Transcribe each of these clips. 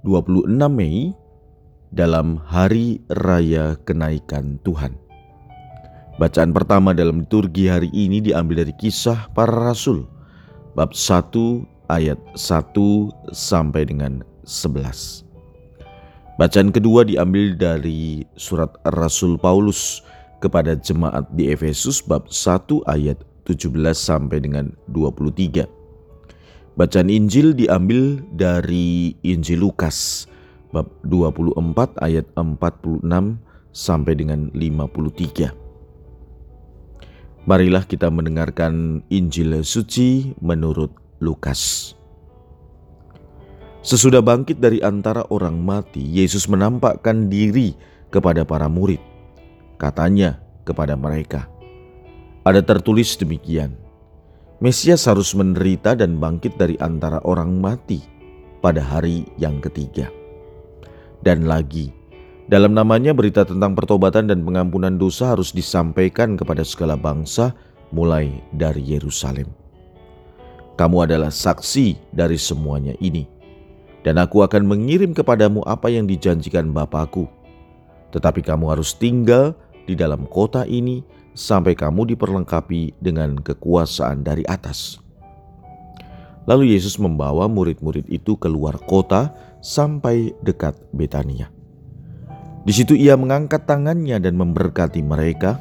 26 Mei dalam Hari Raya Kenaikan Tuhan. Bacaan pertama dalam liturgi hari ini diambil dari kisah para rasul bab 1 ayat 1 sampai dengan 11. Bacaan kedua diambil dari surat Rasul Paulus kepada jemaat di Efesus bab 1 ayat 17 sampai dengan 23. Bacaan Injil diambil dari Injil Lukas bab 24 ayat 46 sampai dengan 53. Marilah kita mendengarkan Injil suci menurut Lukas. Sesudah bangkit dari antara orang mati, Yesus menampakkan diri kepada para murid. Katanya kepada mereka, "Ada tertulis demikian: Mesias harus menderita dan bangkit dari antara orang mati pada hari yang ketiga. Dan lagi, dalam namanya berita tentang pertobatan dan pengampunan dosa harus disampaikan kepada segala bangsa mulai dari Yerusalem. Kamu adalah saksi dari semuanya ini, dan aku akan mengirim kepadamu apa yang dijanjikan Bapakku. Tetapi kamu harus tinggal di dalam kota ini sampai kamu diperlengkapi dengan kekuasaan dari atas. Lalu Yesus membawa murid-murid itu keluar kota sampai dekat Betania. Di situ ia mengangkat tangannya dan memberkati mereka,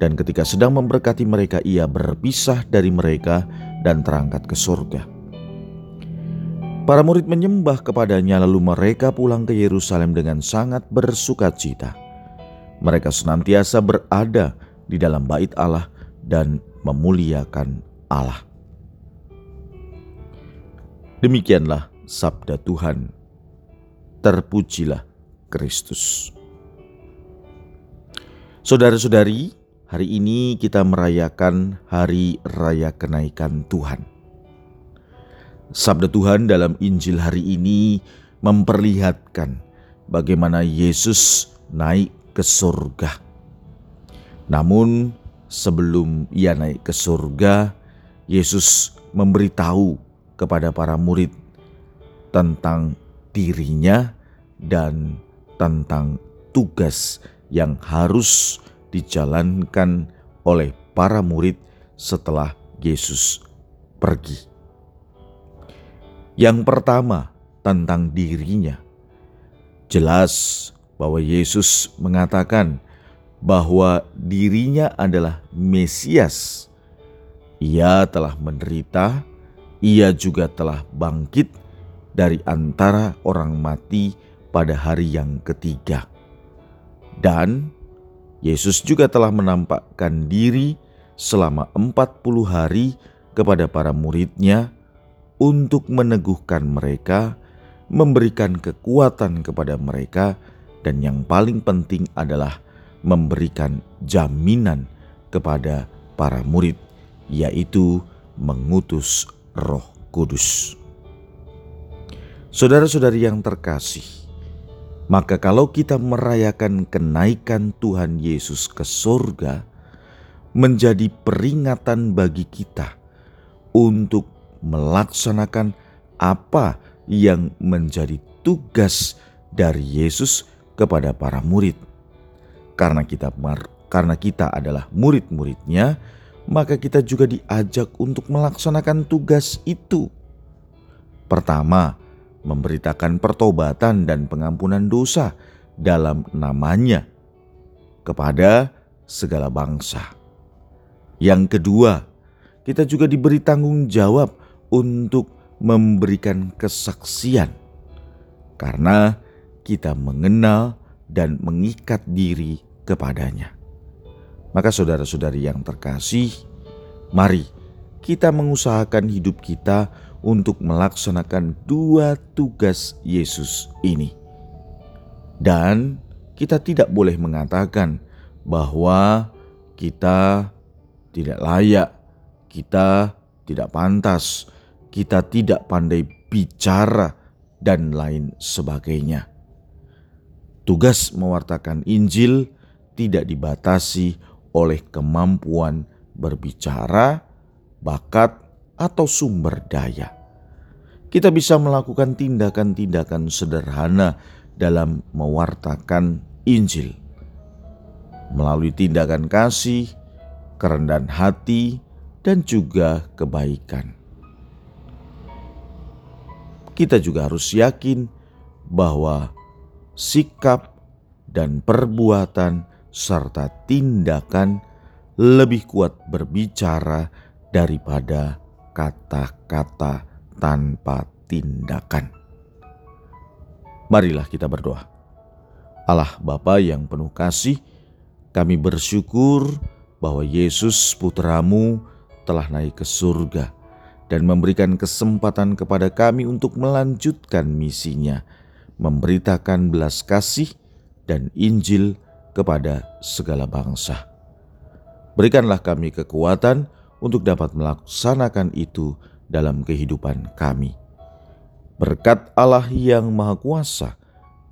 dan ketika sedang memberkati mereka ia berpisah dari mereka dan terangkat ke surga. Para murid menyembah kepadanya lalu mereka pulang ke Yerusalem dengan sangat bersuka cita. Mereka senantiasa berada dalam bait Allah dan memuliakan Allah. Demikianlah sabda Tuhan. Terpujilah Kristus. Saudara-saudari, hari ini kita merayakan hari raya kenaikan Tuhan. Sabda Tuhan dalam Injil hari ini memperlihatkan bagaimana Yesus naik ke surga namun sebelum ia naik ke surga, Yesus memberitahu kepada para murid tentang dirinya dan tentang tugas yang harus dijalankan oleh para murid setelah Yesus pergi. Yang pertama tentang dirinya, jelas bahwa Yesus mengatakan, bahwa dirinya adalah Mesias. Ia telah menderita, ia juga telah bangkit dari antara orang mati pada hari yang ketiga. Dan Yesus juga telah menampakkan diri selama 40 hari kepada para muridnya untuk meneguhkan mereka, memberikan kekuatan kepada mereka, dan yang paling penting adalah memberikan jaminan kepada para murid, yaitu mengutus Roh Kudus. Saudara-saudari yang terkasih, maka kalau kita merayakan kenaikan Tuhan Yesus ke surga, menjadi peringatan bagi kita untuk melaksanakan apa yang menjadi tugas dari Yesus kepada para murid karena kita karena kita adalah murid-muridnya, maka kita juga diajak untuk melaksanakan tugas itu. Pertama, memberitakan pertobatan dan pengampunan dosa dalam namanya kepada segala bangsa. Yang kedua, kita juga diberi tanggung jawab untuk memberikan kesaksian karena kita mengenal dan mengikat diri kepadanya. Maka saudara-saudari yang terkasih, mari kita mengusahakan hidup kita untuk melaksanakan dua tugas Yesus ini. Dan kita tidak boleh mengatakan bahwa kita tidak layak, kita tidak pantas, kita tidak pandai bicara, dan lain sebagainya. Tugas mewartakan Injil tidak dibatasi oleh kemampuan berbicara, bakat, atau sumber daya. Kita bisa melakukan tindakan-tindakan sederhana dalam mewartakan Injil melalui tindakan kasih, kerendahan hati, dan juga kebaikan. Kita juga harus yakin bahwa sikap dan perbuatan serta tindakan lebih kuat berbicara daripada kata-kata tanpa tindakan. Marilah kita berdoa. Allah Bapa yang penuh kasih, kami bersyukur bahwa Yesus putramu telah naik ke surga dan memberikan kesempatan kepada kami untuk melanjutkan misinya, memberitakan belas kasih dan Injil kepada segala bangsa. Berikanlah kami kekuatan untuk dapat melaksanakan itu dalam kehidupan kami. Berkat Allah yang Maha Kuasa,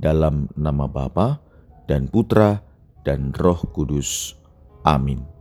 dalam nama Bapa dan Putra dan Roh Kudus. Amin.